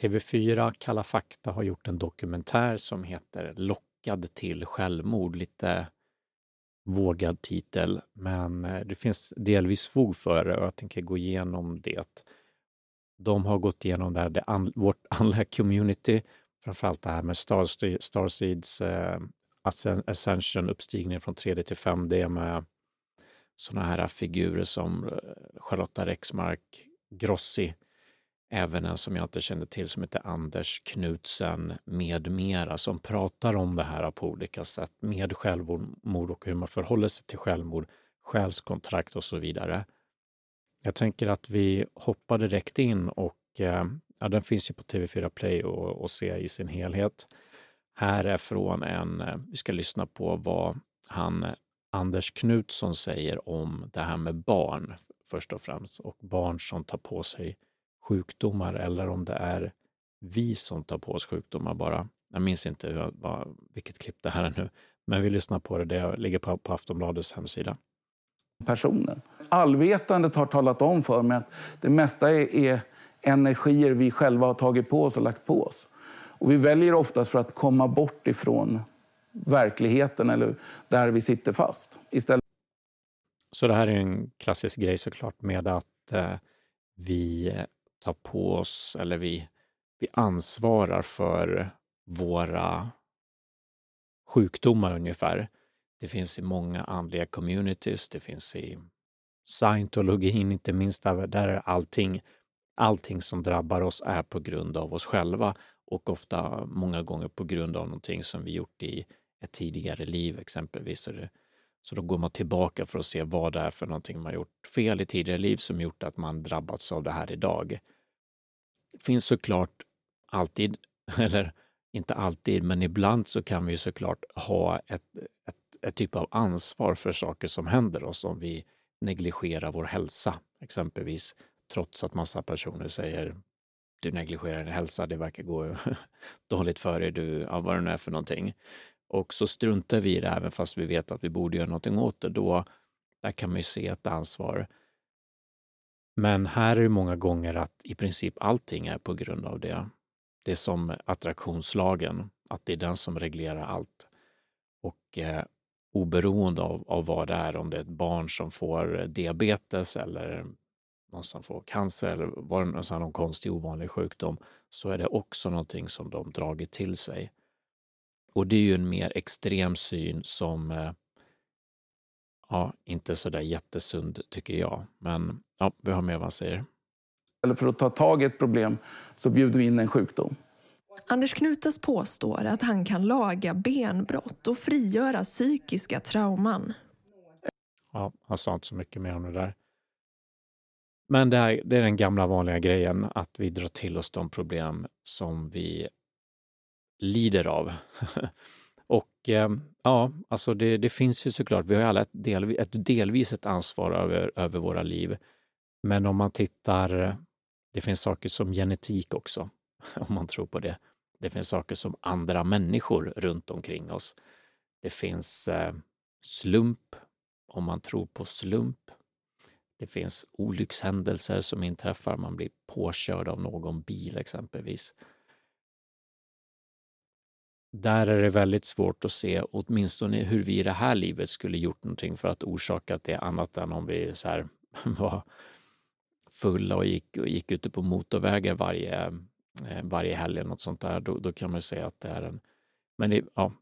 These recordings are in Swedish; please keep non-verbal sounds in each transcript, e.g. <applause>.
TV4 Kalla fakta har gjort en dokumentär som heter Lockad till självmord. Lite vågad titel, men eh, det finns delvis fog för det och jag tänker gå igenom det. De har gått igenom där det an, vårt <laughs> andliga community, framförallt det här med Starseeds eh, Ascension, uppstigning från 3D till 5D med sådana här figurer som eh, Charlotta Rexmark, Grossi, även en som jag inte kände till som heter Anders Knutsen med mera som pratar om det här på olika sätt med självmord och hur man förhåller sig till självmord, själskontrakt och så vidare. Jag tänker att vi hoppar direkt in och eh, ja, den finns ju på TV4 Play och, och se i sin helhet. Här är från en, eh, vi ska lyssna på vad han eh, Anders Knutsson säger om det här med barn först och främst och barn som tar på sig sjukdomar eller om det är vi som tar på oss sjukdomar bara. Jag minns inte hur, vad, vilket klipp det här är nu, men vi lyssnar på det. Det ligger på, på Aftonbladets hemsida. Personen. Allvetandet har talat om för mig att det mesta är, är energier vi själva har tagit på oss och lagt på oss. Och vi väljer oftast för att komma bort ifrån verkligheten eller där vi sitter fast. Istället... Så det här är en klassisk grej såklart med att eh, vi tar på oss, eller vi, vi ansvarar för våra sjukdomar ungefär. Det finns i många andliga communities, det finns i scientologin inte minst, där, där är allting, allting som drabbar oss är på grund av oss själva och ofta många gånger på grund av någonting som vi gjort i ett tidigare liv exempelvis. Så, det, så då går man tillbaka för att se vad det är för någonting man gjort fel i tidigare liv som gjort att man drabbats av det här idag. Det finns såklart alltid, <laughs> eller inte alltid, men ibland så kan vi såklart ha ett, ett, ett typ av ansvar för saker som händer oss om vi negligerar vår hälsa, exempelvis trots att massa personer säger du negligerar din hälsa, det verkar gå <laughs> dåligt för dig, du, ja, vad det nu är för någonting. Och så struntar vi i det även fast vi vet att vi borde göra någonting åt det. Då, där kan man ju se ett ansvar. Men här är det många gånger att i princip allting är på grund av det. Det är som attraktionslagen, att det är den som reglerar allt. Och eh, oberoende av, av vad det är, om det är ett barn som får diabetes eller någon som får cancer eller vad det är, någon konstig ovanlig sjukdom, så är det också någonting som de dragit till sig. Och det är ju en mer extrem syn som eh, ja, inte är så där jättesund tycker jag. Men ja, vi har med vad han säger. Eller för att ta tag i ett problem så bjuder vi in en sjukdom. Anders Knutas påstår att han kan laga benbrott och frigöra psykiska trauman. Ja, han sa inte så mycket mer om det där. Men det, här, det är den gamla vanliga grejen att vi drar till oss de problem som vi lider av. <laughs> och eh, ja, alltså det, det, finns ju såklart, vi har alla ett, del, ett delvis ett ansvar över, över våra liv. Men om man tittar, det finns saker som genetik också, <laughs> om man tror på det. Det finns saker som andra människor runt omkring oss. Det finns eh, slump, om man tror på slump. Det finns olyckshändelser som inträffar, man blir påkörd av någon bil exempelvis där är det väldigt svårt att se åtminstone hur vi i det här livet skulle gjort någonting för att orsaka det annat än om vi så här, <laughs> var fulla och gick, och gick ute på motorvägar varje, eh, varje helg eller något sånt där. Då, då kan man säga att det är en... Men det, ja,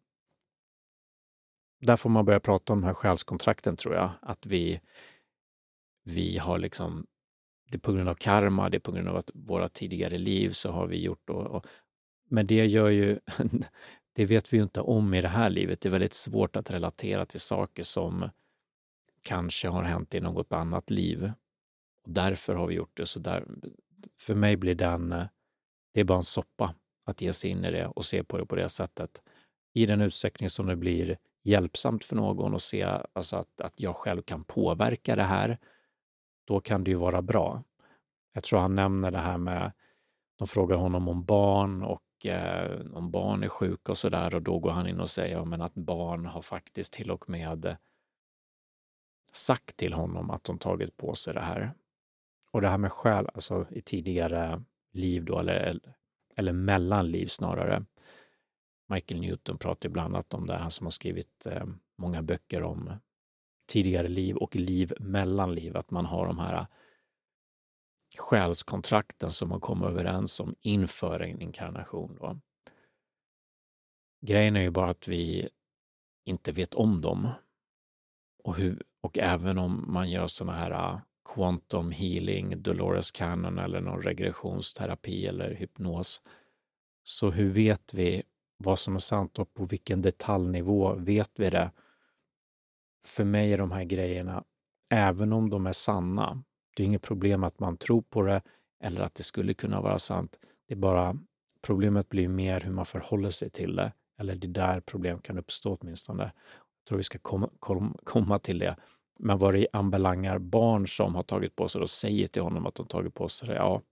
där får man börja prata om de här själskontrakten tror jag. Att vi, vi har liksom, det är på grund av karma, det är på grund av att våra tidigare liv så har vi gjort och, och men det gör ju, <laughs> det vet vi ju inte om i det här livet. Det är väldigt svårt att relatera till saker som kanske har hänt i något annat liv. Och därför har vi gjort det. Så där, för mig blir den, det är bara en soppa att ge sig in i det och se på det på det sättet. I den utsträckning som det blir hjälpsamt för någon och se alltså att, att jag själv kan påverka det här, då kan det ju vara bra. Jag tror han nämner det här med, de frågar honom om barn och eh, om barn är sjuka och sådär och då går han in och säger men att barn har faktiskt till och med sagt till honom att de tagit på sig det här. Och det här med själ, alltså i tidigare liv då, eller, eller mellanliv snarare. Michael Newton pratar ibland annat om det, han som har skrivit eh, många böcker om tidigare liv och liv mellan liv, att man har de här själskontrakten som man kom överens om inför en inkarnation. Då. Grejen är ju bara att vi inte vet om dem. Och, hur, och även om man gör såna här äh, quantum healing, Dolores Cannon eller någon regressionsterapi eller hypnos, så hur vet vi vad som är sant och på vilken detaljnivå vet vi det? För mig är de här grejerna, även om de är sanna, det är inget problem att man tror på det eller att det skulle kunna vara sant. Det är bara problemet blir mer hur man förhåller sig till det. Eller det är där problem kan uppstå åtminstone. Jag tror vi ska komma, kom, komma till det. Men vad det anbelangar barn som har tagit på sig och säger till honom att de tagit på sig det, ja,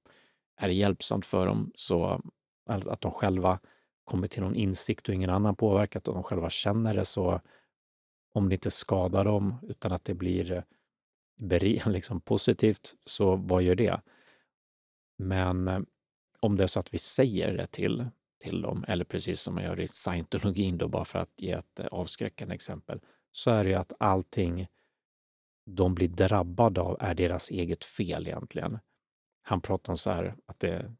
är det hjälpsamt för dem så att de själva kommer till någon insikt och ingen annan påverkat och de själva känner det så om det inte skadar dem utan att det blir <laughs> liksom positivt, så vad gör det? Men eh, om det är så att vi säger det till, till dem, eller precis som man gör i scientologin, då, bara för att ge ett eh, avskräckande exempel, så är det ju att allting de blir drabbade av är deras eget fel egentligen. Han pratar om så här att det,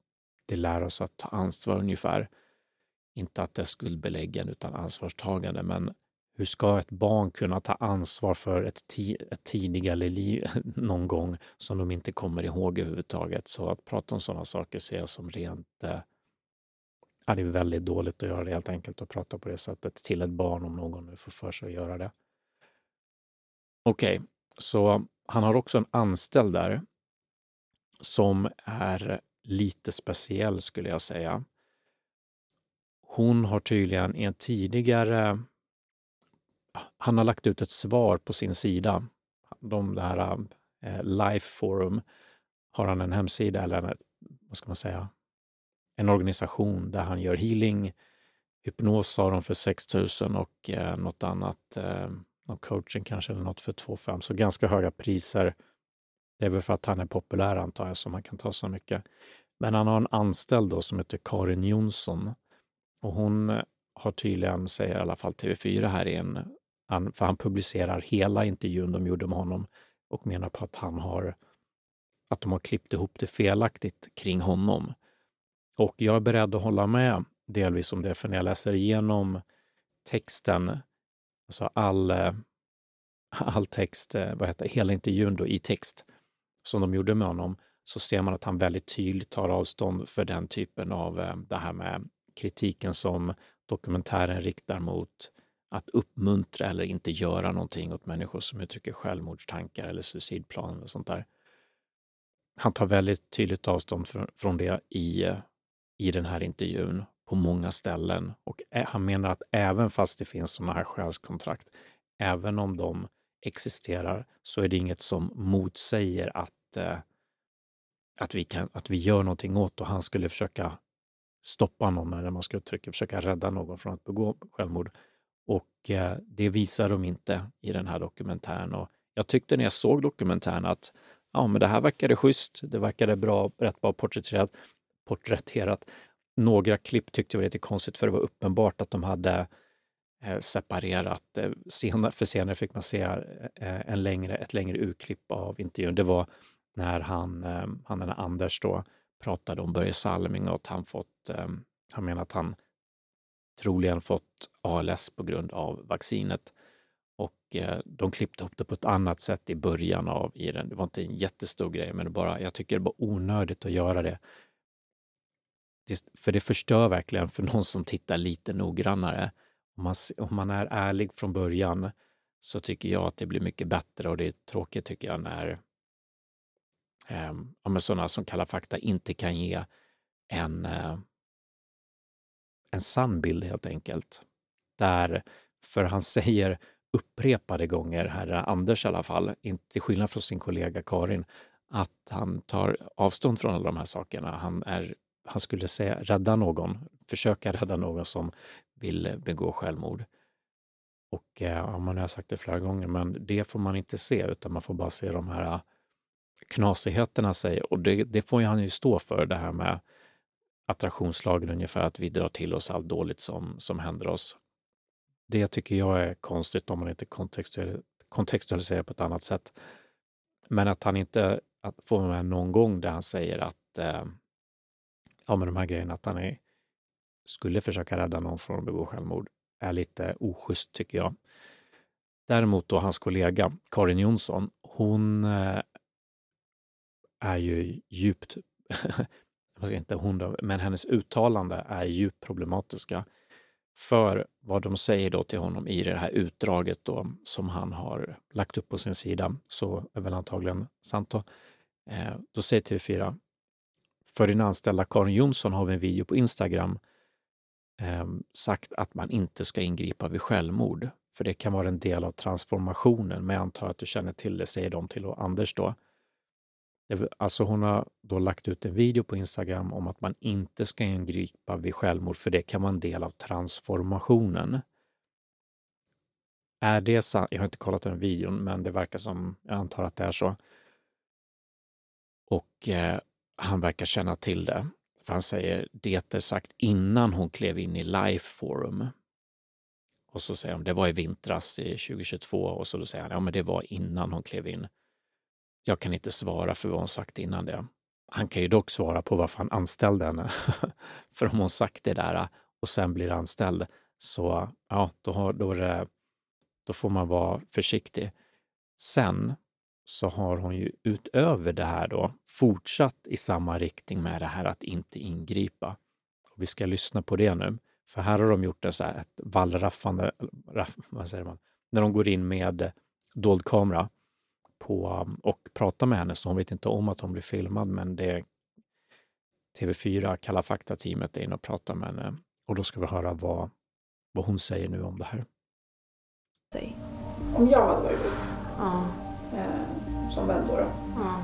det lär oss att ta ansvar ungefär. Inte att det är skuldbeläggen utan ansvarstagande. Men hur ska ett barn kunna ta ansvar för ett, ett tidigare liv <laughs> någon gång som de inte kommer ihåg överhuvudtaget? Så att prata om sådana saker ser jag som rent... Eh, ja, det är väldigt dåligt att göra det helt enkelt, att prata på det sättet till ett barn om någon nu får för sig att göra det. Okej, okay, så han har också en anställd där som är lite speciell skulle jag säga. Hon har tydligen i en tidigare han har lagt ut ett svar på sin sida. De här eh, Life Forum har han en hemsida eller en, vad ska man säga, en organisation där han gör healing. Hypnos har de för 6 000 och eh, något annat, eh, någon coaching kanske eller något för 2 5 Så ganska höga priser. Det är väl för att han är populär antar jag som han kan ta så mycket. Men han har en anställd då som heter Karin Jonsson och hon har tydligen, säger i alla fall TV4 här i en han, för han publicerar hela intervjun de gjorde med honom och menar på att han har att de har klippt ihop det felaktigt kring honom. Och jag är beredd att hålla med delvis om det, för när jag läser igenom texten, alltså all, <laughs> all text, vad heter hela intervjun då i text som de gjorde med honom, så ser man att han väldigt tydligt tar avstånd för den typen av eh, det här med kritiken som dokumentären riktar mot att uppmuntra eller inte göra någonting åt människor som uttrycker självmordstankar eller suicidplaner och sånt där. Han tar väldigt tydligt avstånd från det i, eh, i den här intervjun på många ställen och han menar att även fast det finns sådana här själskontrakt, även om de existerar, så är det inget som motsäger att, eh, att, vi, kan, att vi gör någonting åt och han skulle försöka stoppa någon, eller man ska uttrycka, försöka rädda någon från att begå självmord eh, Eh, det visar de inte i den här dokumentären. Och jag tyckte när jag såg dokumentären att ja, men det här verkade schysst. Det verkade bra, rätt bra porträtterat. porträtterat. Några klipp tyckte jag var lite konstigt för det var uppenbart att de hade eh, separerat. Eh, senare, för senare fick man se en längre, ett längre urklipp av intervjun. Det var när han, han Anders då pratade om Börje Salming och att han fått, han menar att han troligen fått ALS på grund av vaccinet. Och eh, de klippte ihop det på ett annat sätt i början av i den. Det var inte en jättestor grej, men det bara, jag tycker det var onödigt att göra det. det. För det förstör verkligen för någon som tittar lite noggrannare. Om man, om man är ärlig från början så tycker jag att det blir mycket bättre och det är tråkigt tycker jag när eh, sådana som Kalla fakta inte kan ge en eh, en sann bild helt enkelt. Där, för han <laughs> säger upprepade gånger, herr Anders i alla fall, inte till skillnad från sin kollega Karin, att han tar avstånd från alla de här sakerna. Han, är, han skulle säga rädda någon, försöka rädda någon som vill begå självmord. Och eh, ja, man har sagt det flera gånger, men det får man inte se, utan man får bara se de här knasigheterna. Sig. Och det, det får han ju stå för, det här med attraktionslagen ungefär, att vi drar till oss allt dåligt som, som händer oss. Det tycker jag är konstigt om man inte kontextualiserar på ett annat sätt. Men att han inte att får med någon gång där han säger att eh, ja, men de här grejerna, att han är, skulle försöka rädda någon från att begå självmord, är lite oschysst tycker jag. Däremot då hans kollega Karin Jonsson, hon eh, är ju djupt, <laughs> inte hon då, men hennes uttalande är djupt problematiska. För vad de säger då till honom i det här utdraget då, som han har lagt upp på sin sida, så är väl antagligen sant då. Eh, då säger TV4, för din anställda Karin Jonsson har vi en video på Instagram eh, sagt att man inte ska ingripa vid självmord, för det kan vara en del av transformationen. Men jag antar att du känner till det, säger de till Anders då. Alltså hon har då lagt ut en video på Instagram om att man inte ska ingripa vid självmord, för det kan vara en del av transformationen. Är det sant? Jag har inte kollat den videon, men det verkar som, jag antar att det är så. Och eh, han verkar känna till det. För han säger det är sagt innan hon klev in i Life Forum. Och så säger han det var i vintras i 2022 och så då säger han ja men det var innan hon klev in. Jag kan inte svara för vad hon sagt innan det. Han kan ju dock svara på varför han anställde henne. <laughs> för om hon sagt det där eh, och sen blir anställd så ja, då, har, då, det, då får man vara försiktig. Sen så har hon ju utöver det här då fortsatt i samma riktning med det här att inte ingripa. Och vi ska lyssna på det nu, för här har de gjort det så här, ett vallraffande, vad säger man, när de går in med dold kamera på, och pratar med henne, så hon vet inte om att hon blir filmad, men det är TV4, Kalla fakta-teamet är inne och pratar med henne. Och då ska vi höra vad, vad hon säger nu om det här. Om jag hade varit ja eh, som vän då, då. Mm.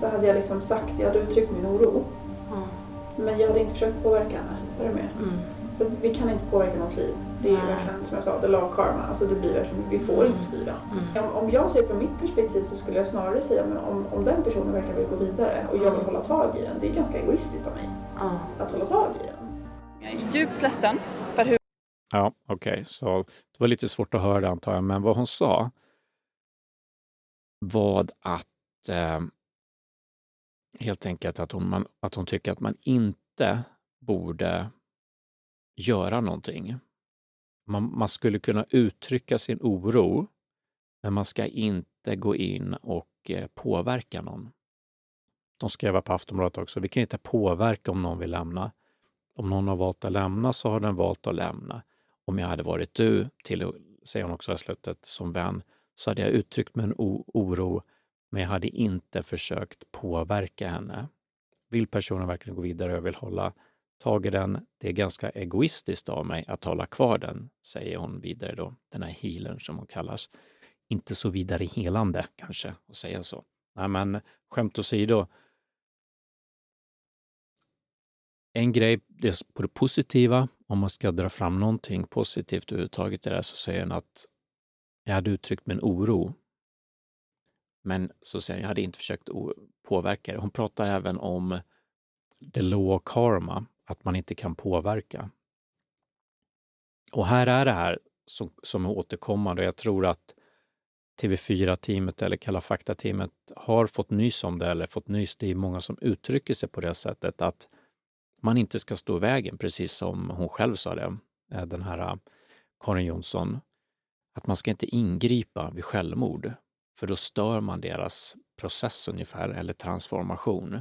så hade jag liksom sagt, jag hade uttryckt min oro. Mm. Men jag hade inte försökt påverka henne. Är du med? Mm. För vi kan inte påverka någons liv. Det är ju verkligen som jag sa, the law karma. Alltså det blir verkligen, vi får mm. inte styra. Mm. Om, om jag ser från mitt perspektiv så skulle jag snarare säga men om, om den personen verkligen vill gå vidare och jag vill hålla tag i den. Det är ganska egoistiskt av mig att hålla tag i den. Jag är djupt ledsen för hur... Ja, okej, okay. så det var lite svårt att höra antar jag, men vad hon sa var att eh, helt enkelt att hon, man, att hon tycker att man inte borde göra någonting. Man, man skulle kunna uttrycka sin oro, men man ska inte gå in och eh, påverka någon. De skrev på Aftonbladet också, vi kan inte påverka om någon vill lämna. Om någon har valt att lämna så har den valt att lämna. Om jag hade varit du, till, säger hon också i slutet, som vän, så hade jag uttryckt min oro, men jag hade inte försökt påverka henne. Vill personen verkligen gå vidare och jag vill hålla tagit den, det är ganska egoistiskt av mig att hålla kvar den, säger hon vidare då, den här healern som hon kallas. Inte så vidare helande kanske att säga så. Nej, men skämt åsido. En grej, det på det positiva, om man ska dra fram någonting positivt överhuvudtaget i det här, så säger hon att jag hade uttryckt min oro. Men så säger hon, jag hade inte försökt påverka det. Hon pratar även om the law of karma, att man inte kan påverka. Och här är det här som, som är återkommande och jag tror att TV4-teamet eller Kalla fakta-teamet har fått nys om det eller fått nys. Det är många som uttrycker sig på det sättet att man inte ska stå i vägen, precis som hon själv sa det, eh, den här eh, Karin Jonsson att man ska inte ingripa vid självmord, för då stör man deras process ungefär, eller transformation.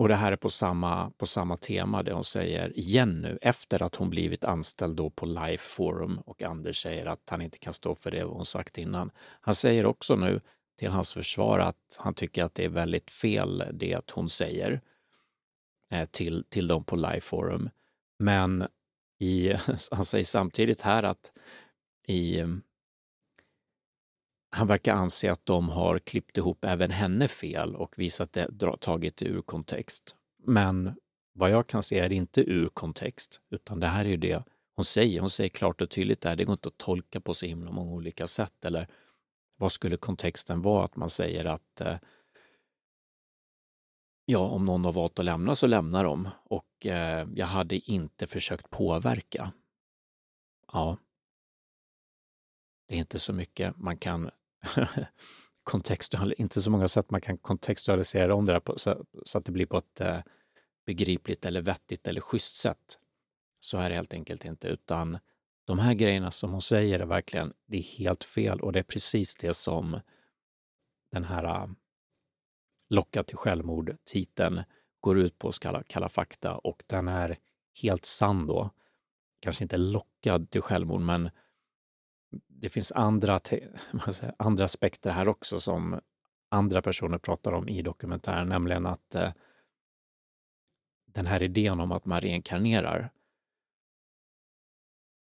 Och det här är på samma, på samma tema, det hon säger igen nu, efter att hon blivit anställd då på Life Forum och Anders säger att han inte kan stå för det hon sagt innan. Han säger också nu till hans försvar att han tycker att det är väldigt fel det att hon säger eh, till, till dem på Life Forum. Men i, <laughs> han säger samtidigt här att i... Han verkar anse att de har klippt ihop även henne fel och visat det, tagit det ur kontext. Men vad jag kan se är det inte ur kontext, utan det här är ju det hon säger. Hon säger klart och tydligt där, det går inte att tolka på så himla många olika sätt. Eller vad skulle kontexten vara? Att man säger att eh, ja, om någon har valt att lämna så lämnar de. Och eh, jag hade inte försökt påverka. Ja. Det är inte så mycket man kan <laughs> kontextual, inte så många sätt man kan kontextualisera om det där på, så, så, att det blir på ett eh, begripligt eller vettigt eller schysst sätt. Så är det helt enkelt inte, utan de här grejerna som hon säger är verkligen, det är helt fel och det är precis det som den här eh, uh, Locka till självmord-titeln går ut på, kalla, kalla fakta, och den är helt sann då. Kanske inte lockad till självmord, men det finns andra, <laughs> säga, andra aspekter här också som andra personer pratar om i dokumentären, nämligen att eh, den här idén om att man reinkarnerar.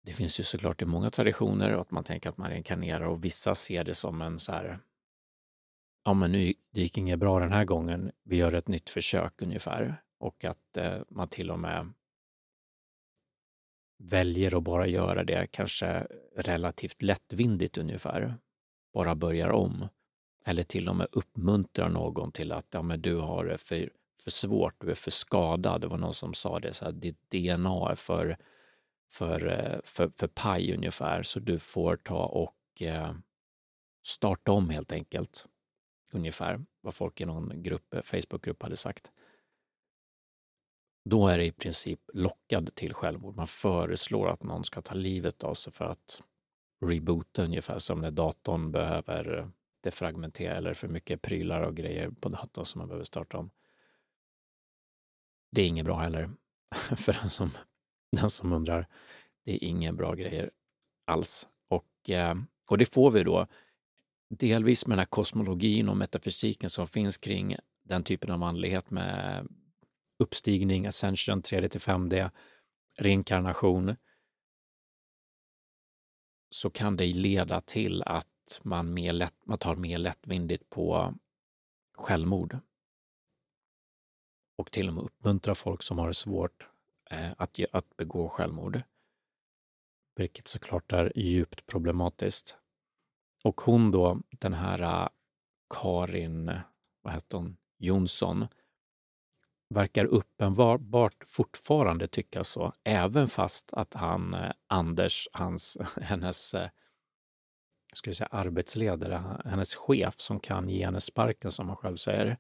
Det finns ju såklart i många traditioner att man tänker att man reinkarnerar och vissa ser det som en så här, ja men nu det gick inget bra den här gången, vi gör ett nytt försök ungefär. Och att eh, man till och med väljer att bara göra det kanske relativt lättvindigt ungefär. Bara börjar om. Eller till och med uppmuntrar någon till att ja, men du har det för, för svårt, du är för skadad. Det var någon som sa det, så här, ditt DNA är för, för, eh, för, för paj ungefär, så du får ta och eh, starta om helt enkelt. Ungefär vad folk i någon grupp, eh, Facebookgrupp hade sagt då är det i princip lockad till självmord. Man föreslår att någon ska ta livet av sig för att reboota ungefär som när datorn behöver eh, defragmentera eller för mycket prylar och grejer på datorn som man behöver starta om. Det är inget bra heller <laughs> för den som, den som undrar. Det är inga bra grejer alls. Och, eh, och det får vi då delvis med den här kosmologin och metafysiken som finns kring den typen av andlighet med uppstigning, ascension, 3D till 5D, reinkarnation, så kan det leda till att man, mer lätt, man tar mer lättvindigt på självmord. Och till och med uppmuntrar folk som har det svårt eh, att, att begå självmord. Vilket såklart är djupt problematiskt. Och hon då, den här eh, Karin, vad heter hon, Jonsson, verkar uppenbart fortfarande tycka så, även fast att han, eh, Anders, hans, <laughs> hennes eh, skulle säga arbetsledare, hennes chef som kan ge henne sparken som han själv säger,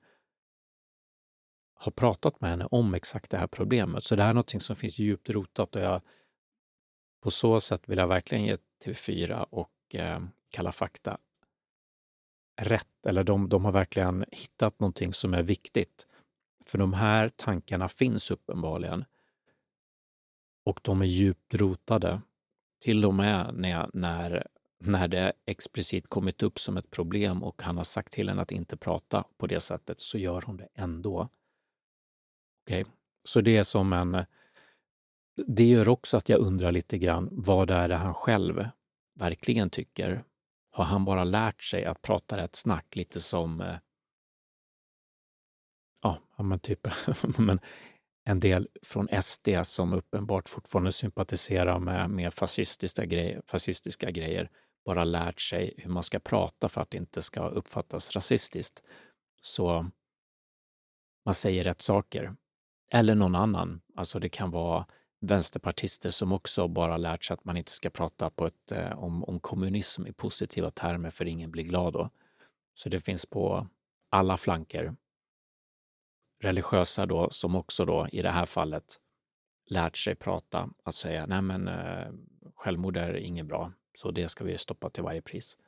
har pratat med henne om exakt det här problemet. Så det här är någonting som finns djupt rotat och jag, på så sätt vill jag verkligen ge TV4 och eh, Kalla fakta rätt, eller de, de har verkligen hittat någonting som är viktigt för de här tankarna finns uppenbarligen. Och de är djupt rotade. Till och med när, när, när det explicit kommit upp som ett problem och han har sagt till henne att inte prata på det sättet, så gör hon det ändå. Okej, okay. Så det är som en... Det gör också att jag undrar lite grann, vad är det han själv verkligen tycker? Har han bara lärt sig att prata rätt snack, lite som eh, ja, men typ <laughs> men en del från SD som uppenbart fortfarande sympatiserar med, med fascistiska, grejer, fascistiska grejer bara lärt sig hur man ska prata för att det inte ska uppfattas rasistiskt. Så man säger rätt saker. Eller någon annan. Alltså det kan vara vänsterpartister som också bara lärt sig att man inte ska prata på ett, eh, om, om kommunism i positiva termer för ingen blir glad då. Så det finns på alla flanker religiösa då, som också då i det här fallet lärt sig prata, att säga nej men eh, självmord är inget bra, så det ska vi stoppa till varje pris.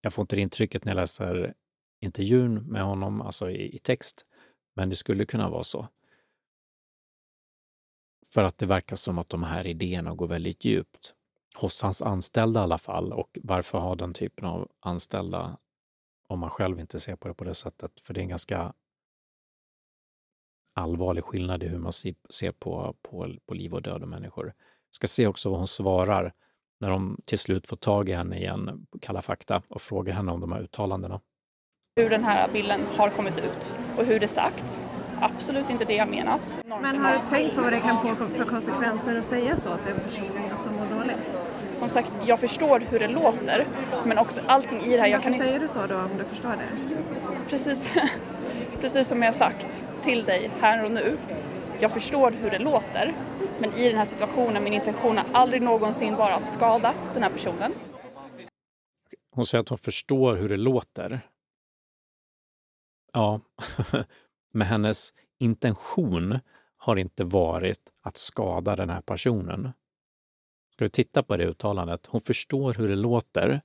Jag får inte det intrycket när jag läser intervjun med honom, alltså i, i text, men det skulle kunna vara så. För att det verkar som att de här idéerna går väldigt djupt. Hos hans anställda i alla fall. Och varför ha den typen av anställda om man själv inte ser på det på det sättet? För det är en ganska allvarlig skillnad i hur man ser på, på, på liv och död och människor. ska se också vad hon svarar när de till slut får tag i henne igen, Kalla fakta, och frågar henne om de här uttalandena. Hur den här bilden har kommit ut och hur det sagts. Absolut inte det jag menat. Men har du tänkt på vad det kan få för konsekvenser att säga så till en person som mår dåligt? Som sagt, jag förstår hur det låter, men också allting i det här... Varför kan säger du så då om du förstår det? Precis <laughs> precis som jag sagt till dig här och nu, jag förstår hur det låter men i den här situationen, min intention har aldrig någonsin varit att skada den här personen. Hon säger att hon förstår hur det låter. Ja, <laughs> men hennes intention har inte varit att skada den här personen. Ska du titta på det uttalandet? Hon förstår hur det låter.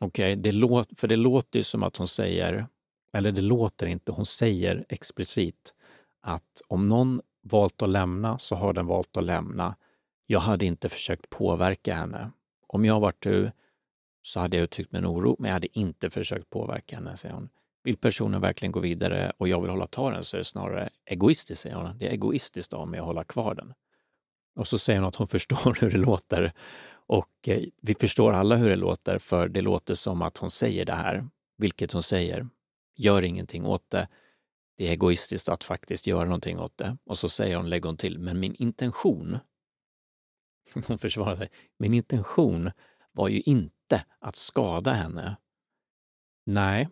Okej, okay, det för det låter ju som att hon säger, eller det låter inte, hon säger explicit att om någon valt att lämna så har den valt att lämna. Jag hade inte försökt påverka henne. Om jag varit du så hade jag uttryckt min oro, men jag hade inte försökt påverka henne, säger hon. Vill personen verkligen gå vidare och jag vill hålla kvar den så är det snarare egoistiskt, säger hon. Det är egoistiskt av mig att hålla kvar den. Och så säger hon att hon <laughs> förstår hur det låter. Och eh, vi förstår alla hur det låter, för det låter som att hon säger det här, vilket hon säger. Gör ingenting åt det. Det är egoistiskt att faktiskt göra någonting åt det. Och så säger hon, lägger hon till, men min intention, <laughs> hon försvarar sig, min intention var ju inte att skada henne. Nej,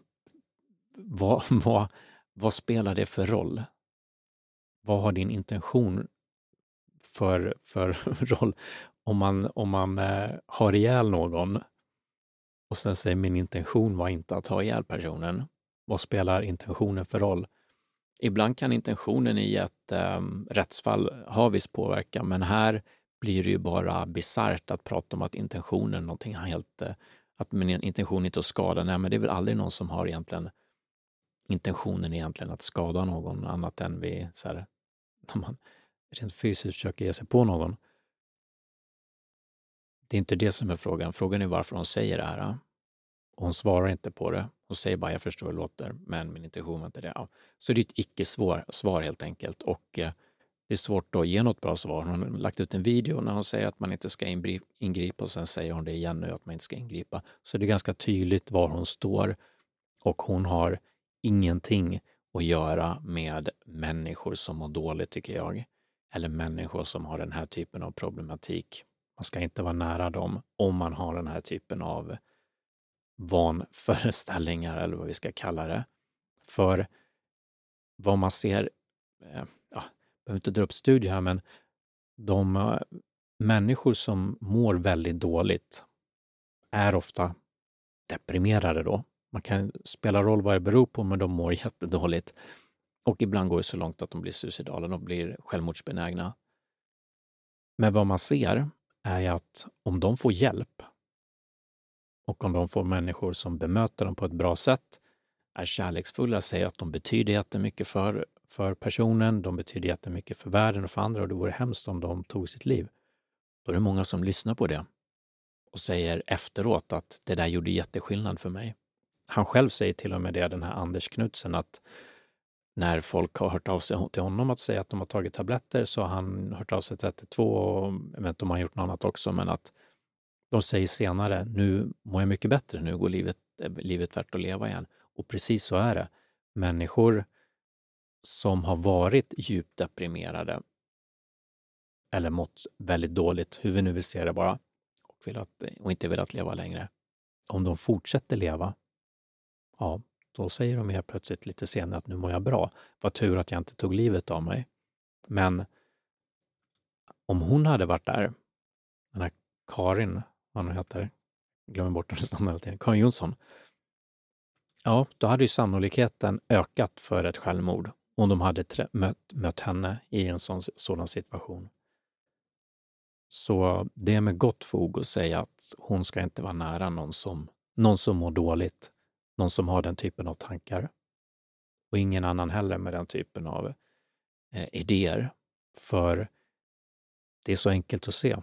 vad, <laughs> vad, vad spelar det för roll? Vad har din intention för, för <laughs> roll om man, om man eh, har ihjäl någon och sen säger min intention var inte att ha ihjäl personen. Vad spelar intentionen för roll? Ibland kan intentionen i ett eh, rättsfall ha viss påverkan, men här blir det ju bara bisarrt att prata om att intentionen är någonting helt, eh, att min intention inte är att skada. Nej, men det är väl aldrig någon som har egentligen intentionen egentligen att skada någon annat än vid så här, <laughs> när man rent fysiskt försöker ge sig på någon. Det är inte det som är frågan. Frågan är varför hon säger det här. Och hon svarar inte på det. Hon säger bara jag förstår hur det låter, men min intention var inte det. Ja. Så det är ett icke-svar helt enkelt. Och eh, det är svårt att ge något bra svar. Hon har lagt ut en video när hon säger att man inte ska ingripa och sen säger hon det igen nu att man inte ska ingripa. Så det är ganska tydligt var hon står och hon har ingenting att göra med människor som mår dåligt, tycker jag. Eller människor som har den här typen av problematik. Man ska inte vara nära dem om man har den här typen av vanföreställningar eller vad vi ska kalla det. För vad man ser, eh, ja, jag behöver inte dra upp studier här, men de eh, människor som mår väldigt dåligt är ofta deprimerade då. Man kan spela roll vad det beror på, men de mår <laughs> jättedåligt. Och ibland går det så långt att de blir suicidala och blir självmordsbenägna. Men vad man ser är att om de får hjälp och om de får människor som bemöter dem på ett bra sätt, är kärleksfulla, säger att de betyder jättemycket för, för personen, de betyder jättemycket för världen och för andra och det vore hemskt om de tog sitt liv. Då är det många som lyssnar på det och säger efteråt att det där gjorde jätteskillnad för mig. Han själv säger till och med det, den här Anders Knutsen, att när folk har hört av sig till honom att säga att de har tagit tabletter så har han hört av sig till 112 och jag vet inte om han gjort något annat också, men att de säger senare, nu mår jag mycket bättre, nu går livet, eh, livet värt att leva igen. Och precis så är det. Människor som har varit djupt deprimerade eller mått väldigt dåligt, hur vi nu vill se det bara, och, velat, eh, och inte velat leva längre. Om de fortsätter leva, ja, då säger de helt plötsligt lite senare att nu mår jag bra. Vad tur att jag inte tog livet av mig. Men om hon hade varit där, den här Karin, vad hon heter, glömmer bort hennes namn hela tiden, Karin Jonsson. Ja, då hade ju sannolikheten ökat för ett självmord om de hade mött, mött henne i en sån, sådan situation. Så det är med gott fog att säga att hon ska inte vara nära någon som, någon som mår dåligt någon som har den typen av tankar. Och ingen annan heller med den typen av eh, idéer. För det är så enkelt att se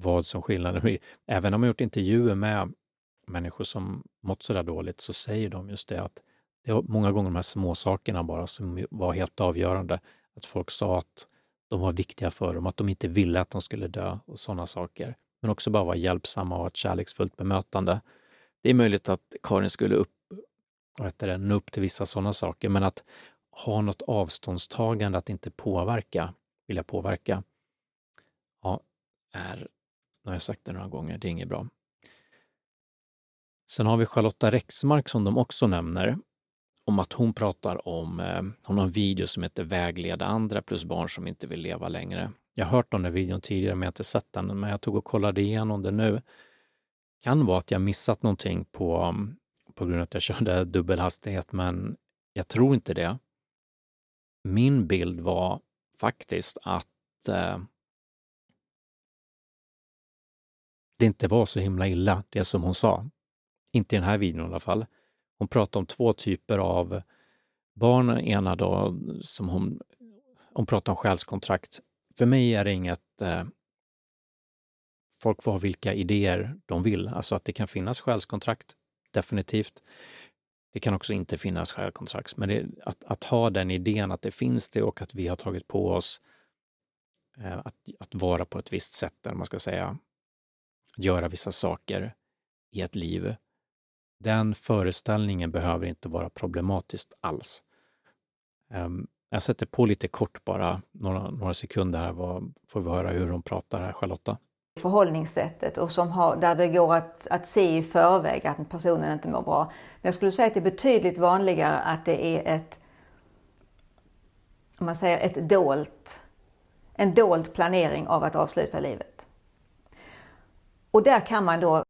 vad som skillnaden blir. Även om jag gjort intervjuer med människor som mått så där dåligt så säger de just det att det var många gånger de här små sakerna bara som var helt avgörande. Att folk sa att de var viktiga för dem, att de inte ville att de skulle dö och sådana saker. Men också bara vara hjälpsamma och ha ett kärleksfullt bemötande. Det är möjligt att Karin skulle upp, vad heter det, nå upp till vissa sådana saker, men att ha något avståndstagande, att inte påverka, vilja påverka, ja, är, nu har jag sagt det några gånger, det är inget bra. Sen har vi Charlotta Rexmark som de också nämner. om att hon pratar om, eh, hon har en video som heter Vägleda andra plus barn som inte vill leva längre. Jag har hört om den videon tidigare men jag har inte sett den, men jag tog och kollade igenom den nu. Kan vara att jag missat någonting på, mm, på grund av att jag körde <laughs> dubbelhastighet, men jag tror inte det. Min bild var faktiskt att eh, det inte var så himla illa, det som hon sa. Inte i den här videon i alla fall. Hon pratade om två typer av barn. Ena då som hon, hon pratade om själskontrakt. För mig är det inget... Eh, folk får ha vilka idéer de vill. Alltså att det kan finnas själskontrakt, definitivt. Det kan också inte finnas själskontrakt. Men det, att, att, ha den idén att det finns det och att vi har tagit på oss eh, att, att vara på ett visst sätt, eller man ska säga, göra vissa saker i ett liv den föreställningen behöver inte vara problematisk alls. Ehm, jag sätter på lite kort bara, några, några sekunder här, vad, får vi höra hur hon pratar här, Charlotta. Förhållningssättet och som har, där det går att, att se i förväg att personen inte mår bra. Men jag skulle säga att det är betydligt vanligare att det är ett, om man säger ett dolt, en dold planering av att avsluta livet. Och där kan man då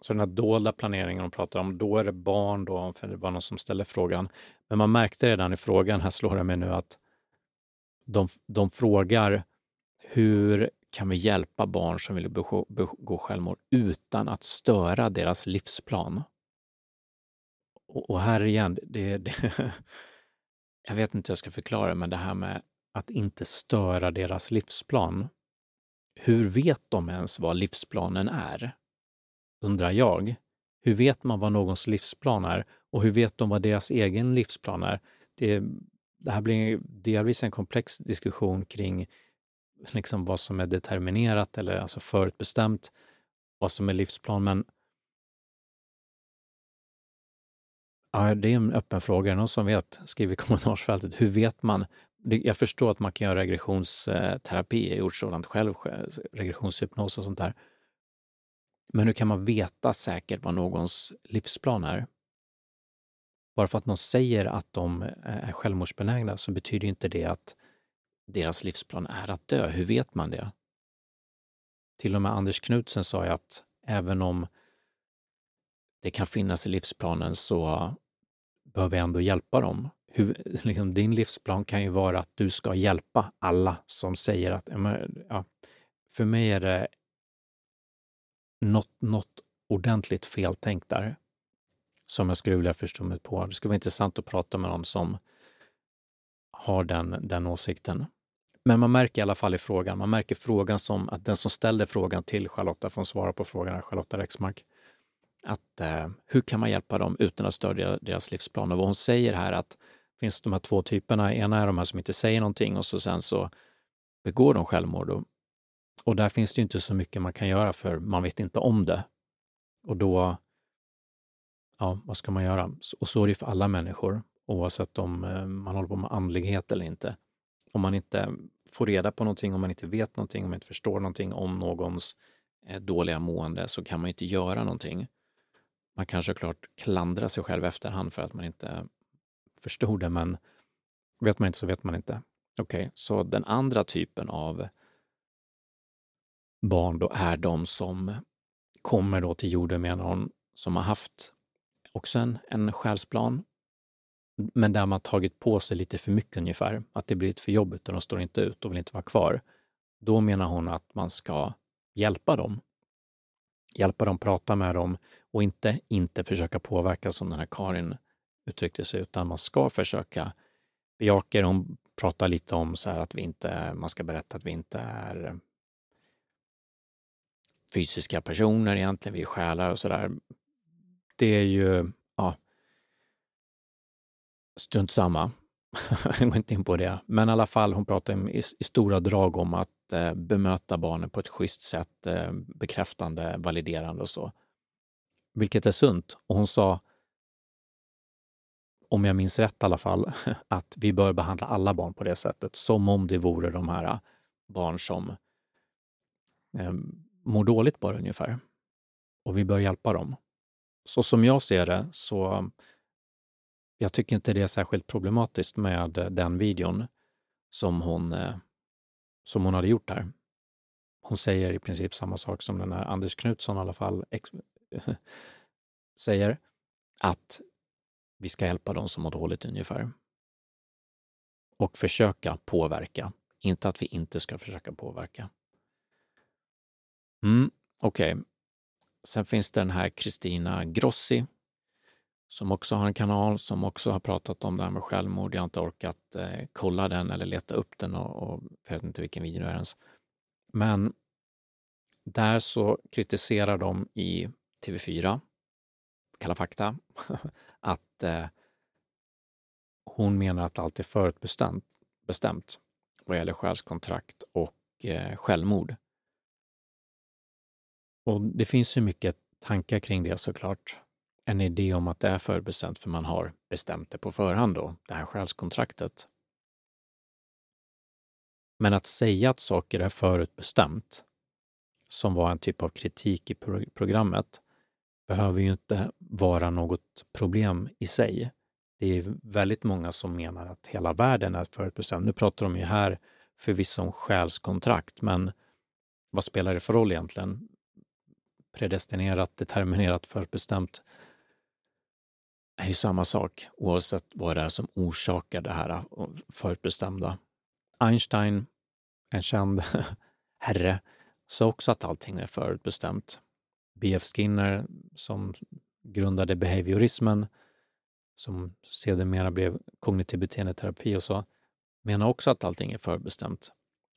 så den här dolda planeringen de pratar om, då är det barn då, för det var någon som ställde frågan. Men man märkte redan i frågan, här slår det mig nu, att de, de frågar hur kan vi hjälpa barn som vill begå, självmord utan att störa deras livsplan? Och, och här igen, det, det <laughs> jag vet inte hur jag ska förklara, men det här med att inte störa deras livsplan. Hur vet de ens vad livsplanen är? undrar jag. Hur vet man vad någons livsplan är och hur vet de vad deras egen livsplan är? Det, det här blir delvis en komplex diskussion kring liksom vad som är determinerat eller alltså förutbestämt, vad som är livsplan. Men ja, det är en öppen fråga. Är det någon som vet? Skriv i <laughs> kommentarsfältet. Hur vet man? Jag förstår att man kan göra regressionsterapi, eh, jag har gjort sådant själv, regressionshypnos och sånt där. Men hur kan man veta säkert vad någons livsplan är? Bara för att någon säger att de eh, är självmordsbenägna så betyder inte det att deras livsplan är att dö. Hur vet man det? Till och med Anders Knutsen sa ju att även om det kan finnas i livsplanen så bör vi ändå hjälpa dem. Hur, liksom, din livsplan kan ju vara att du ska hjälpa alla som säger att... Ja, för mig är det något, något ordentligt feltänkt där som jag skulle vilja förstå mig på. Det skulle vara intressant att prata med någon som har den, den åsikten. Men man märker i alla fall i frågan, man märker frågan som att den som ställde frågan till Charlotta får svara på frågan, Charlotta Rexmark, att eh, hur kan man hjälpa dem utan att stödja deras livsplan? Och vad hon säger här att finns de här två typerna. Ena är de här som inte säger någonting och så sen så begår de självmord. Och och där finns det inte så mycket man kan göra för man vet inte om det. Och då, ja, vad ska man göra? Och så är det för alla människor, oavsett om eh, man håller på med andlighet eller inte. Om man inte får reda på någonting, om man inte vet någonting, om man inte förstår någonting om någons eh, dåliga mående så kan man inte göra någonting. Man kan såklart klandra sig själv efterhand för att man inte förstod det, men vet man inte så vet man inte. Okej, okay, så den andra typen av barn då är de som kommer då till jorden med någon som har haft också en, en själsplan, men där man tagit på sig lite för mycket ungefär. Att det blivit för jobbigt och de står inte ut och vill inte vara kvar. Då menar hon att man ska hjälpa dem. Hjälpa dem, prata med dem och inte, inte försöka påverka som den här Karin uttryckte sig, utan man ska försöka bejaka det. Hon pratar lite om så här att vi inte, man ska berätta att vi inte är fysiska personer egentligen, vi är själar och sådär. Det är ju, ja, strunt samma. <laughs> Jag går inte in på det. Men i alla fall, hon pratar i, i stora drag om att eh, bemöta barnen på ett schysst sätt, eh, bekräftande, validerande och så. Vilket är sunt. Och hon sa, om jag minns rätt i alla fall, <laughs> att vi bör behandla alla barn på det sättet, som om det vore de här äh, barn som eh, mår dåligt bara ungefär. Och vi bör hjälpa dem. Så som jag ser det så jag tycker inte det är särskilt problematiskt med den videon som hon, eh, som hon hade gjort här. Hon säger i princip samma sak som den här Anders Knutsson i alla fall <laughs> säger, att vi ska hjälpa dem som mår dåligt ungefär. Och försöka påverka, inte att vi inte ska försöka påverka. Mm, Okej. Okay. Sen finns det den här Kristina Grossi som också har en kanal som också har pratat om det här med självmord. Jag har inte orkat eh, kolla den eller leta upp den och, och jag vet inte vilken video det är ens. Men där så kritiserar de i TV4, Kalla fakta, <laughs> att eh, hon menar att allt är förutbestämt bestämt vad gäller själskontrakt och eh, självmord. Och det finns ju mycket tankar kring det såklart. En idé om att det är förutbestämt för man har bestämt det på förhand då, det här själskontraktet. Men att säga att saker är förutbestämt, som var en typ av kritik i programmet, behöver ju inte vara något problem i sig. Det är väldigt många som menar att hela världen är förutbestämd. Nu pratar de ju här förvisso om själskontrakt, men vad spelar det för roll egentligen? Predestinerat, determinerat, förutbestämt är ju samma sak oavsett vad det är som orsakar det här förutbestämda. Einstein, en känd <laughs> herre, sa också att allting är förutbestämt. B.F. Skinner, som grundade behaviorismen, som sedermera blev kognitiv beteendeterapi och så, menar också att allting är förbestämt.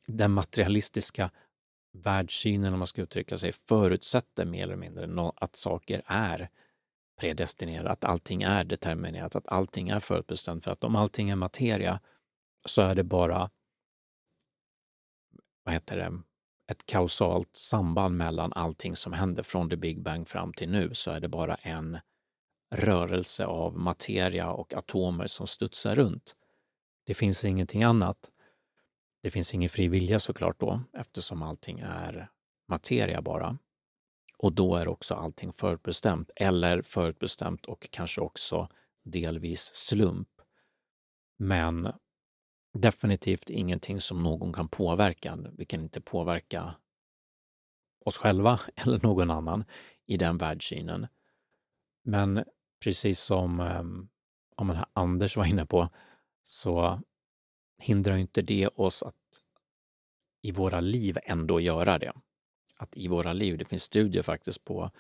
Den materialistiska världssynen, om man ska uttrycka sig, förutsätter mer eller mindre att saker är predestinerat, att allting är determinerat, att allting är förutbestämt. För att om allting är materia så är det bara vad heter det, ett kausalt samband mellan allting som händer från the Big Bang fram till nu så är det bara en rörelse av materia och atomer som studsar runt. Det finns ingenting annat. Det finns ingen fri vilja såklart då eftersom allting är materia bara. Och då är också allting förutbestämt eller förutbestämt och kanske också delvis slump. Men definitivt ingenting som någon kan påverka. Vi kan inte påverka oss själva <laughs> eller någon annan i den världssynen. Men precis som ehm, om Anders var inne på så hindrar inte det oss att i våra liv ändå göra det att i våra liv, det finns studier faktiskt på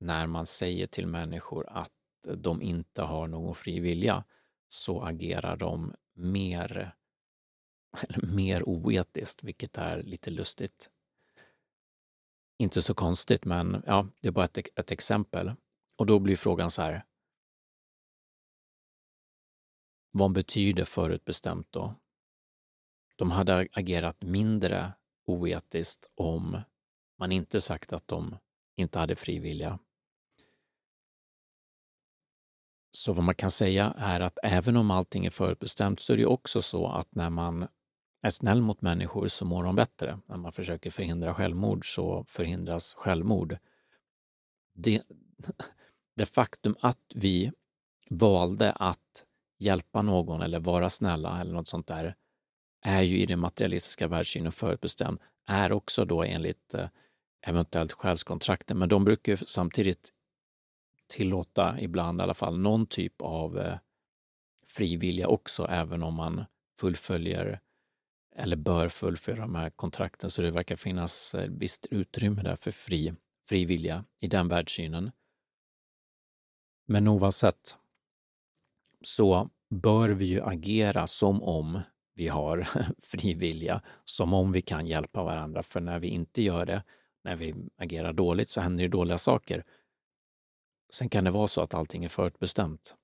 när man säger till människor att de inte har någon fri vilja så agerar de mer, <laughs> mer oetiskt, vilket är lite lustigt. Inte så konstigt, men ja, det är bara ett, ett exempel. Och då blir frågan så här. Vad betyder förutbestämt då? De hade agerat mindre oetiskt om man inte sagt att de inte hade fri Så vad man kan säga är att även om allting är förutbestämt så är det också så att när man är snäll mot människor så mår de bättre. När man försöker förhindra självmord så förhindras självmord. Det, <laughs> det faktum att vi valde att hjälpa någon eller vara snälla eller något sånt där är ju i den materialistiska världssynen förutbestämt, är också då enligt eh, eventuellt själskontrakten, men de brukar samtidigt tillåta ibland i alla fall någon typ av eh, frivilliga också, även om man fullföljer eller bör fullfölja de här kontrakten. Så det verkar finnas eh, visst utrymme där för fri, frivilliga i den världssynen. Men oavsett så bör vi ju agera som om vi har <laughs> frivilliga, som om vi kan hjälpa varandra. För när vi inte gör det när vi agerar dåligt så händer det dåliga saker. Sen kan det vara så att allting är förutbestämt.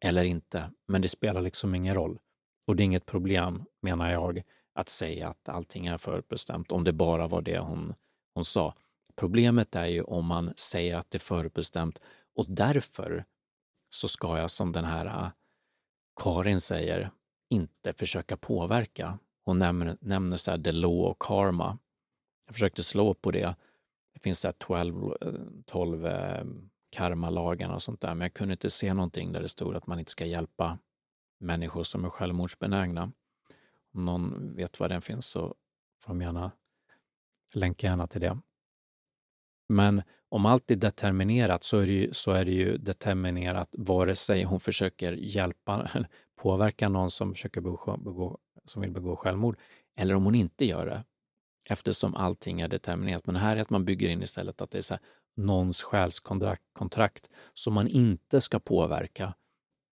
Eller inte, men det spelar liksom ingen roll. Och det är inget problem, menar jag, att säga att allting är förutbestämt om det bara var det hon, hon sa. Problemet är ju om man säger att det är förutbestämt och därför så ska jag, som den här äh, Karin säger, inte försöka påverka. Hon nämner, nämner så här the law och karma. Jag försökte slå på det. Det finns så 12, 12 karmalagarna och sånt där, men jag kunde inte se någonting där det stod att man inte ska hjälpa människor som är självmordsbenägna. Om någon vet var den finns så får de gärna länka gärna till det. Men om allt är determinerat så är det ju, så är det ju determinerat vare sig hon försöker hjälpa, <laughs> påverka någon som, försöker begå, begå, som vill begå självmord eller om hon inte gör det. Eftersom allting är determinerat. Men här är att man bygger in istället att det är så här, någons själskontrakt som man inte ska påverka.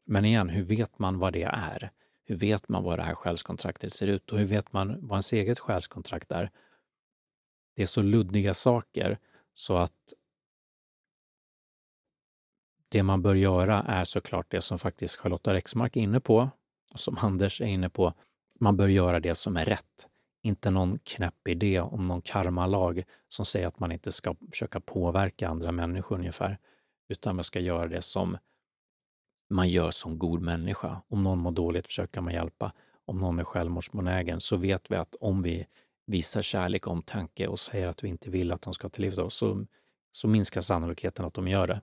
Men igen, hur vet man vad det är? Hur vet man vad det här själskontraktet ser ut och hur vet man vad ens eget själskontrakt är? Det är så luddiga saker så att det man bör göra är såklart det som faktiskt Charlotta Rexmark är inne på och som Anders är inne på. Man bör göra det som är rätt. Inte någon knäpp idé om någon karmalag som säger att man inte ska försöka påverka andra människor ungefär, utan man ska göra det som man gör som god människa. Om någon mår dåligt försöker man hjälpa. Om någon är självmordsbenägen så vet vi att om vi visar kärlek omtanke och säger att vi inte vill att de ska till livet så, så minskar sannolikheten att de gör det.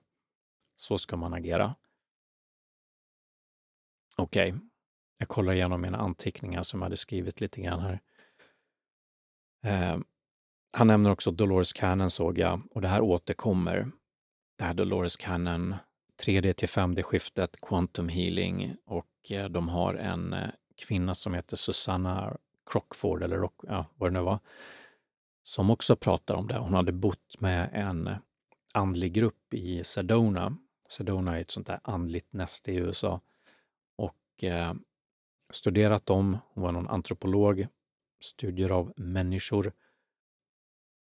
Så ska man agera. Okej, okay. jag kollar igenom mina anteckningar som jag hade skrivit lite grann här. Eh, han nämner också Dolores Cannon såg jag och det här återkommer. Det här Dolores Cannon 3D till 5D-skiftet, quantum healing och eh, de har en eh, kvinna som heter Susanna Crockford, eller Rock, ja, vad det nu var, som också pratar om det. Hon hade bott med en andlig grupp i Sedona. Sedona är ett sånt där andligt näste i USA och eh, studerat dem. Hon var någon antropolog, studier av människor.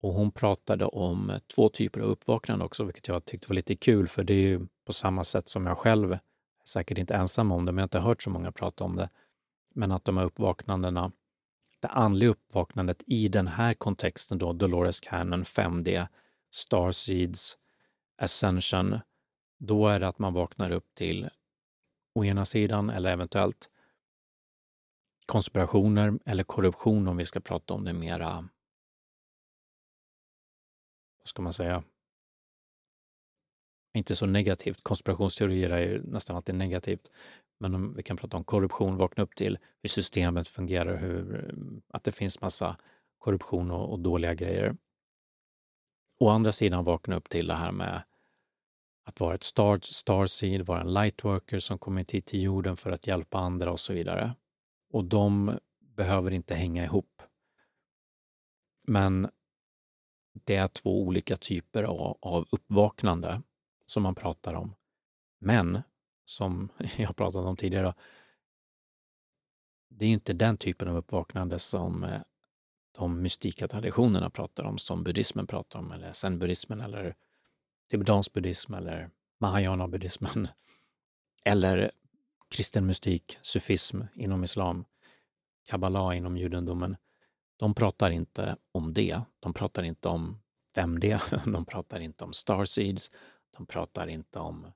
Och hon pratade om två typer av uppvaknande också, vilket jag tyckte var lite kul, för det är ju på samma sätt som jag själv, är säkert inte ensam om det, men jag har inte hört så många prata om det, men att de här uppvaknandena, det andliga uppvaknandet i den här kontexten då, Dolores Cannon 5D, Starseeds, Ascension, då är det att man vaknar upp till å ena sidan, eller eventuellt konspirationer eller korruption om vi ska prata om det mera vad ska man säga, inte så negativt. Konspirationsteorier är nästan alltid negativt. Men om vi kan prata om korruption, vakna upp till hur systemet fungerar, hur, att det finns massa korruption och, och dåliga grejer. Å andra sidan vakna upp till det här med att vara ett star, starseed, vara en lightworker som kommit hit till jorden för att hjälpa andra och så vidare. Och de behöver inte hänga ihop. Men det är två olika typer av, uppvaknande som man pratar om. Men, som <laughs> jag pratat om tidigare, det är inte den typen av uppvaknande som eh, de mystika traditionerna pratar om, som buddhismen pratar om, eller zenbuddhismen, eller tibetansk buddhism, eller mahayana-buddhismen, <laughs> eller kristen mystik, sufism inom islam, kabbala inom judendomen de pratar inte om det. De pratar inte om 5D, <laughs> de pratar inte om starseeds, de pratar inte om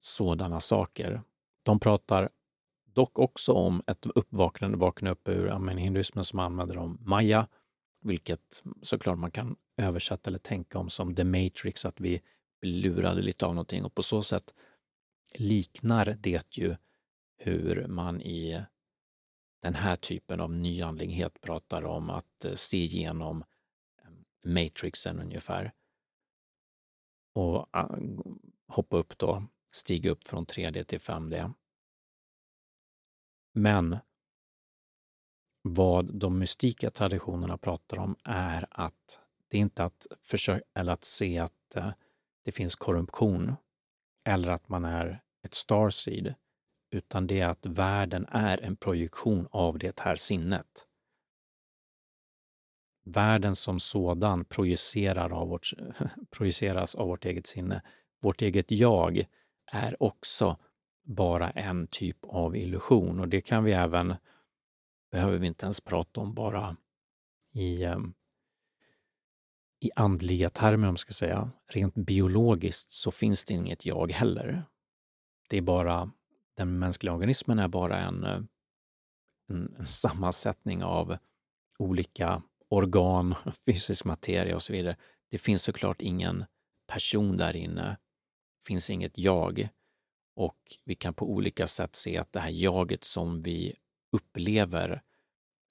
sådana saker. De pratar dock också om ett uppvaknande, vakna upp ur ja, hinduismen som använder om maya, vilket såklart man kan översätta eller tänka om som the matrix, att vi blir lurade lite av någonting och på så sätt liknar det ju hur man i den här typen av nyandlighet pratar om att eh, se igenom eh, matrixen ungefär. Och ah, hoppa upp då, stiga upp från 3D till 5D. Men vad de mystika traditionerna pratar om är att det är inte att försöka eller att se att eh, det finns korruption eller att man är ett starseed, utan det är att världen är en projektion av det här sinnet. Världen som sådan projicerar av vårt, <laughs> projiceras av vårt eget sinne. Vårt eget jag är också bara en typ av illusion och det kan vi även, behöver vi inte ens prata om bara i, ehm, i andliga termer om man ska säga. Rent biologiskt så finns det inget jag heller. Det är bara den mänskliga organismen är bara en, eh, en, en sammansättning av olika organ, <laughs> fysisk materia och så vidare. Det finns såklart ingen person där inne, finns inget jag. Och vi kan på olika sätt se att det här jaget som vi upplever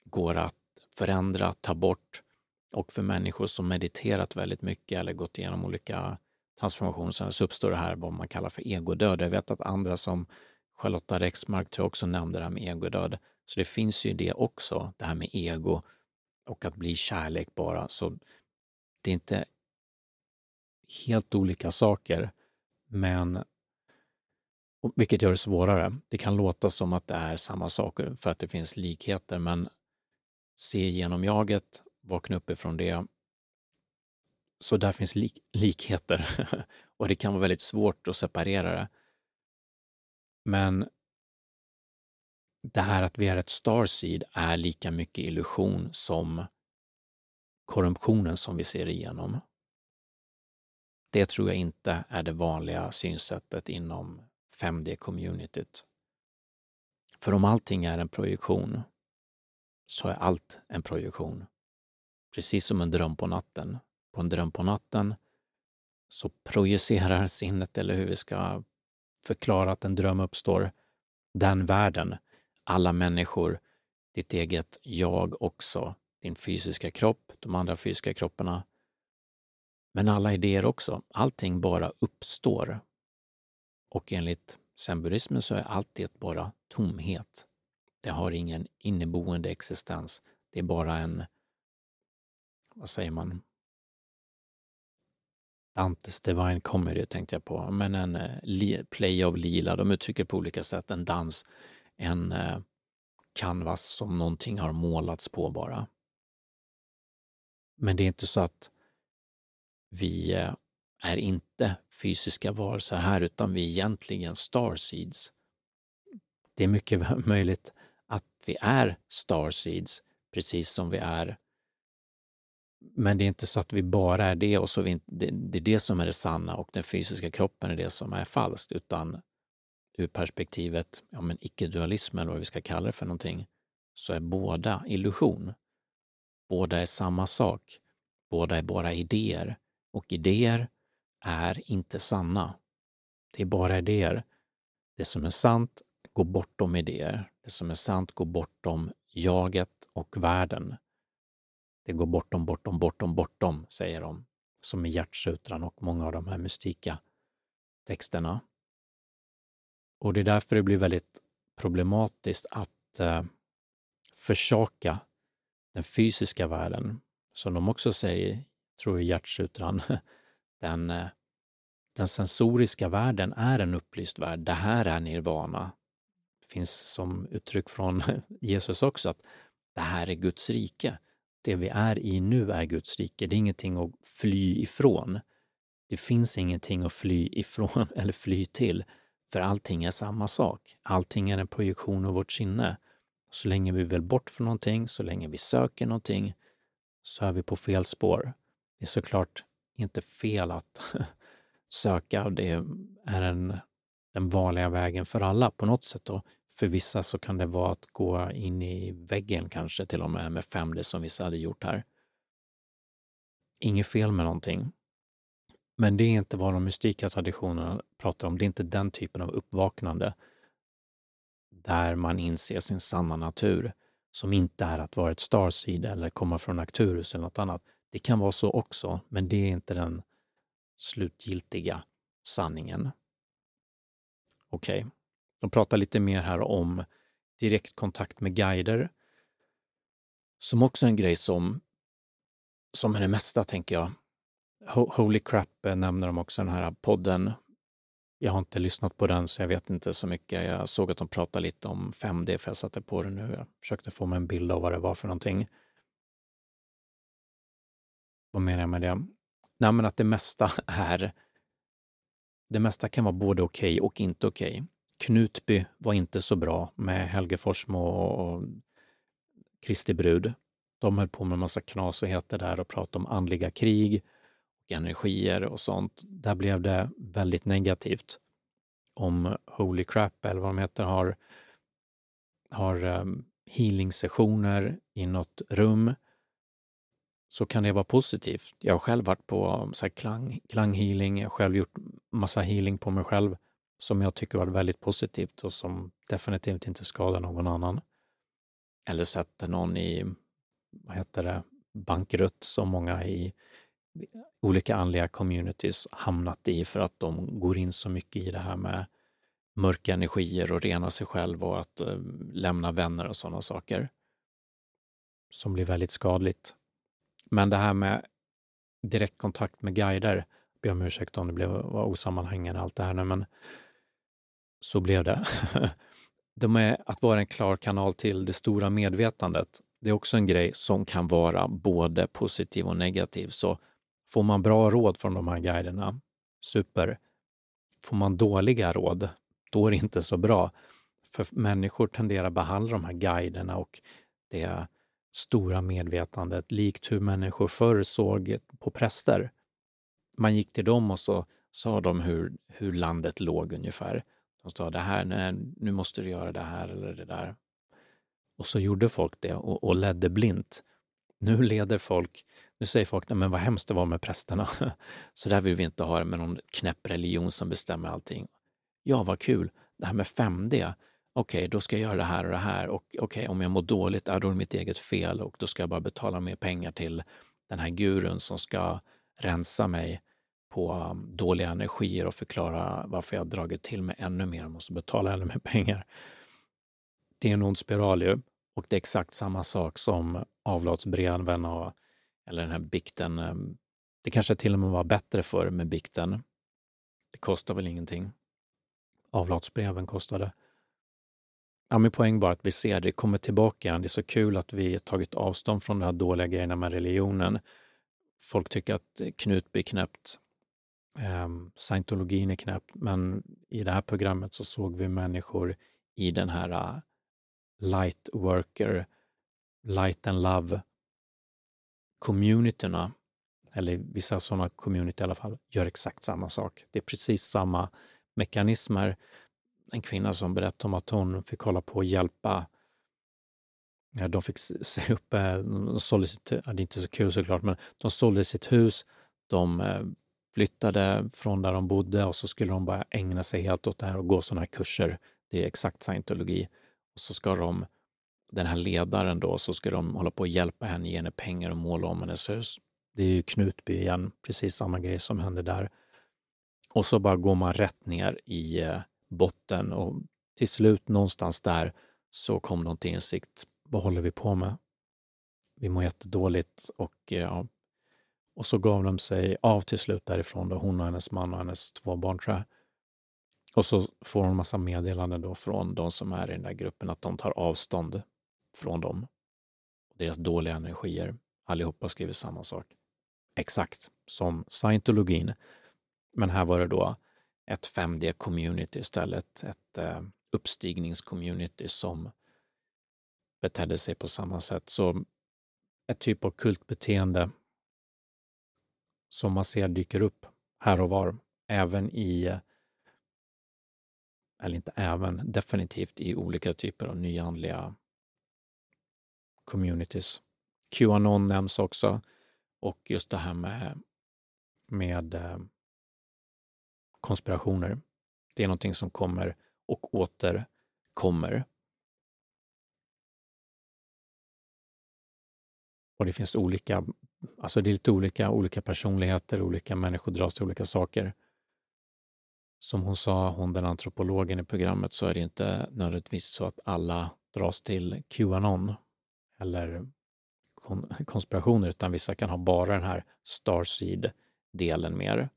går att förändra, ta bort. Och för människor som mediterat väldigt mycket eller gått igenom olika transformationer så uppstår det här vad man kallar för egodöd. Jag vet att andra som Charlotta Rexmark tror jag också nämnde det här med egodöd. Så det finns ju det också, det här med ego och att bli kärlek bara. Så det är inte helt olika saker, men vilket gör det svårare. Det kan låta som att det är samma saker för att det finns likheter, men se genom jaget, vakna upp ifrån det. Så där finns lik likheter <laughs> och det kan vara väldigt svårt att separera det. Men det här att vi är ett starseed är lika mycket illusion som korruptionen som vi ser igenom. Det tror jag inte är det vanliga synsättet inom 5D-communityt. För om allting är en projektion så är allt en projektion. Precis som en dröm på natten. På en dröm på natten så projicerar sinnet, eller hur vi ska förklara att en dröm uppstår, den världen, alla människor, ditt eget jag också, din fysiska kropp, de andra fysiska kropparna, men alla idéer också. Allting bara uppstår. Och enligt zen-buddhismen så är allt det bara tomhet. Det har ingen inneboende existens. Det är bara en, vad säger man, Dantes Divine Comedy tänkte jag på, men en uh, play of lila. De uttrycker på olika sätt en dans, en uh, canvas som någonting har målats på bara. Men det är inte så att vi uh, är inte fysiska varelser här, utan vi är egentligen starseeds. Det är mycket <laughs> möjligt att vi är starseeds, precis som vi är men det är inte så att vi bara är det och så vi inte, det, det, är det som är det sanna och den fysiska kroppen är det som är falskt, utan ur perspektivet ja, men icke-dualism eller vad vi ska kalla det för någonting, så är båda illusion. Båda är samma sak. Båda är bara idéer och idéer är inte sanna. Det är bara idéer. Det som är sant går bortom idéer. Det som är sant går bortom jaget och världen. Det går bortom, bortom, bortom, bortom, säger de, som i Hjärtsutran och många av de här mystika texterna. Och det är därför det blir väldigt problematiskt att eh, försaka den fysiska världen, som de också säger, tror jag, i Hjärtsutran, <laughs> den, eh, den sensoriska världen är en upplyst värld. Det här är nirvana. Det finns som uttryck från <laughs> Jesus också att det här är Guds rike det vi är i nu är Guds rike. Det är ingenting att fly ifrån. Det finns ingenting att fly ifrån <laughs> eller fly till, för allting är samma sak. Allting är en projektion av vårt sinne. Så länge vi vill bort från någonting, så länge vi söker någonting, så är vi på fel spår. Det är såklart inte fel att <laughs> söka. Det är en, den vanliga vägen för alla på något sätt. och för vissa så kan det vara att gå in i väggen kanske till och med med 5D som vissa hade gjort här. Inget fel med någonting. Men det är inte vad de mystika traditionerna pratar om. Det är inte den typen av uppvaknande där man inser sin sanna natur som inte är att vara ett starseed eller komma från Arcturus eller något annat. Det kan vara så också, men det är inte den slutgiltiga sanningen. Okej. Okay. De pratar lite mer här om direktkontakt med guider, som också är en grej som, som är det mesta, tänker jag. Holy crap eh, nämner de också, den här podden. Jag har inte lyssnat på den, så jag vet inte så mycket. Jag såg att de pratade lite om 5D, för jag satte på det nu. Jag försökte få mig en bild av vad det var för någonting. Vad menar jag med det? Nej, men att det mesta <laughs> är... Det mesta kan vara både okej okay och inte okej. Okay. Knutby var inte så bra med Helge Forsmo och Kristi brud. De höll på med en massa knasigheter där och pratade om andliga krig och energier och sånt. Där blev det väldigt negativt. Om Holy Crap, eller vad de heter, har, har ehm, healing-sessioner i något rum så kan det vara positivt. Jag har själv varit på så här klang, klanghealing, jag har själv gjort massa healing på mig själv som jag tycker var väldigt positivt och som definitivt inte skadar någon annan. Eller sätter någon i, vad heter det, bankrutt som många i olika andliga communities hamnat i för att de går in så mycket i det här med mörka energier och rena sig själv och att eh, lämna vänner och sådana saker. Som blir väldigt skadligt. Men det här med direktkontakt med guider, jag ber om ursäkt om det blev, var osammanhängande allt det här nu, men så blev det. <laughs> De är att vara en klar kanal till det stora medvetandet. Det är också en grej som kan vara både positiv och negativ. Så får man bra råd från de här guiderna, super. Får man dåliga råd, då är det inte så bra. För människor tenderar att behandla de här guiderna och det stora medvetandet likt hur människor förr såg på präster. Man gick till dem och så sa de hur, hur landet låg ungefär som sa det här, nej, nu måste du göra det här eller det där. Och så gjorde folk det och, och ledde blint. Nu leder folk, nu säger folk, nej men vad hemskt det var med prästerna. <laughs> Så där vill vi inte ha det med någon knäpp religion som bestämmer allting. Ja, vad kul. Det här med 5D, okej, okay, då ska jag göra det här och det här. Och okej, okay, om jag mår dåligt, är då är det mitt eget fel och då ska jag bara betala mer pengar till den här gurun som ska rensa mig på um, dåliga energier och förklara varför jag dragit till mig ännu mer och måste betala ännu mer pengar. Det är en ond spiral ju. Och det är exakt samma sak som avlatsbreven och eller den här bikten. Um, det kanske till och med var bättre förr med bikten. Det kostar väl ingenting. Avlatsbreven kostade. Ja, min poäng bara att vi ser det kommer tillbaka igen. Det är så kul att vi tagit avstånd från de här dåliga grejerna med religionen. Folk tycker att Knutby är knäppt. Ehm, scientologin är knäppt, men i det här programmet så såg vi människor i den här äh, uh, light worker, light and love communityna, eller vissa sådana community i alla fall, gör exakt samma sak. Det är precis samma mekanismer en kvinna som berättade om att hon fick hålla på och hjälpa de fick se upp, äh, de sålde sitt, det är inte så kul såklart, men de sålde sitt hus, de äh, flyttade från där de bodde och så skulle de bara ägna sig helt åt det här och gå sådana här kurser. Det är exakt scientologi. Och så ska de, den här ledaren då, så ska de hålla på och hjälpa henne, ge henne pengar och måla om hennes hus. Det är ju Knutby igen, precis samma grej som hände där. Och så bara går man rätt ner i eh, botten och till slut någonstans där så kom de till insikt. Vad håller vi på med? Vi mår jättedåligt och eh, ja, och så gav de sig av till slut därifrån, då, hon och hennes man och hennes två barn tror jag. Och så får hon massa meddelanden då från de som är i den där gruppen att de tar avstånd från dem. Deras dåliga energier. Allihopa skriver samma sak. Exakt som scientologin. Men här var det då ett 5D-community istället, ett eh, uppstigningscommunity som betedde sig på samma sätt. Så ett typ av kultbeteende som man ser dyker upp här och var, även i, eller inte även, definitivt i olika typer av nyandliga communities. Qanon nämns också och just det här med, med eh, konspirationer. Det är någonting som kommer och återkommer. Och det finns olika, alltså det är lite olika, olika personligheter, olika människor dras till olika saker. Som hon sa, hon den antropologen i programmet, så är det inte nödvändigtvis så att alla dras till Qanon eller <laughs> konspirationer, utan vissa kan ha bara den här Starseed-delen mer.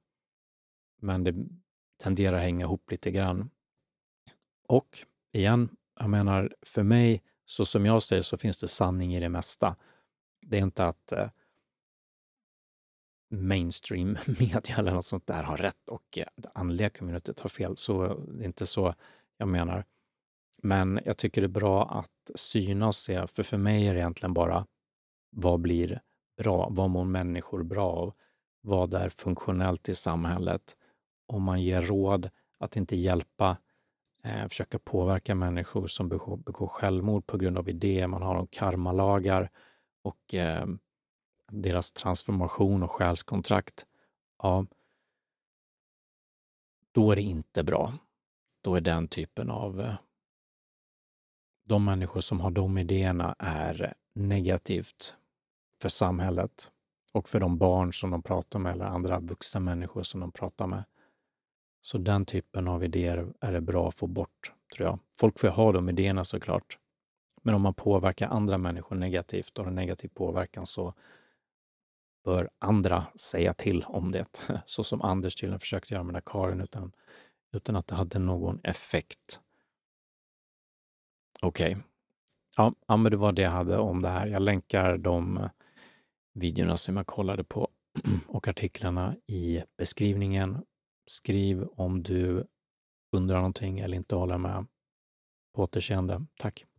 Men det tenderar att hänga ihop lite grann. Och igen, jag menar, för mig, så som jag ser så finns det sanning i det mesta. Det är inte att eh, mainstream <laughs> media eller något sånt där har rätt och eh, det andliga communityt har fel. Så det är inte så jag menar. Men jag tycker det är bra att syna och se, för för mig är det egentligen bara vad blir bra? Vad mår människor bra av? Vad är funktionellt i samhället? Om man ger råd att inte hjälpa, eh, försöka påverka människor som begår, begår självmord på grund av idéer, man har om karmalagar och eh, deras transformation och själskontrakt, ja, då är det inte bra. Då är den typen av... Eh, de människor som har de idéerna är negativt för samhället och för de barn som de pratar med eller andra vuxna människor som de pratar med. Så den typen av idéer är det bra att få bort, tror jag. Folk får ha de idéerna såklart. Men om man påverkar andra människor negativt och har en negativ påverkan så bör andra säga till om det. <laughs> Så som Anders tydligen försökte göra med den Karin utan, utan att det hade någon effekt. Okej. Okay. Ja, ja, men det var det jag hade om det här. Jag länkar de eh, videorna som jag kollade på <clears throat> och artiklarna i beskrivningen. Skriv om du undrar någonting eller inte håller med. På återseende. Tack!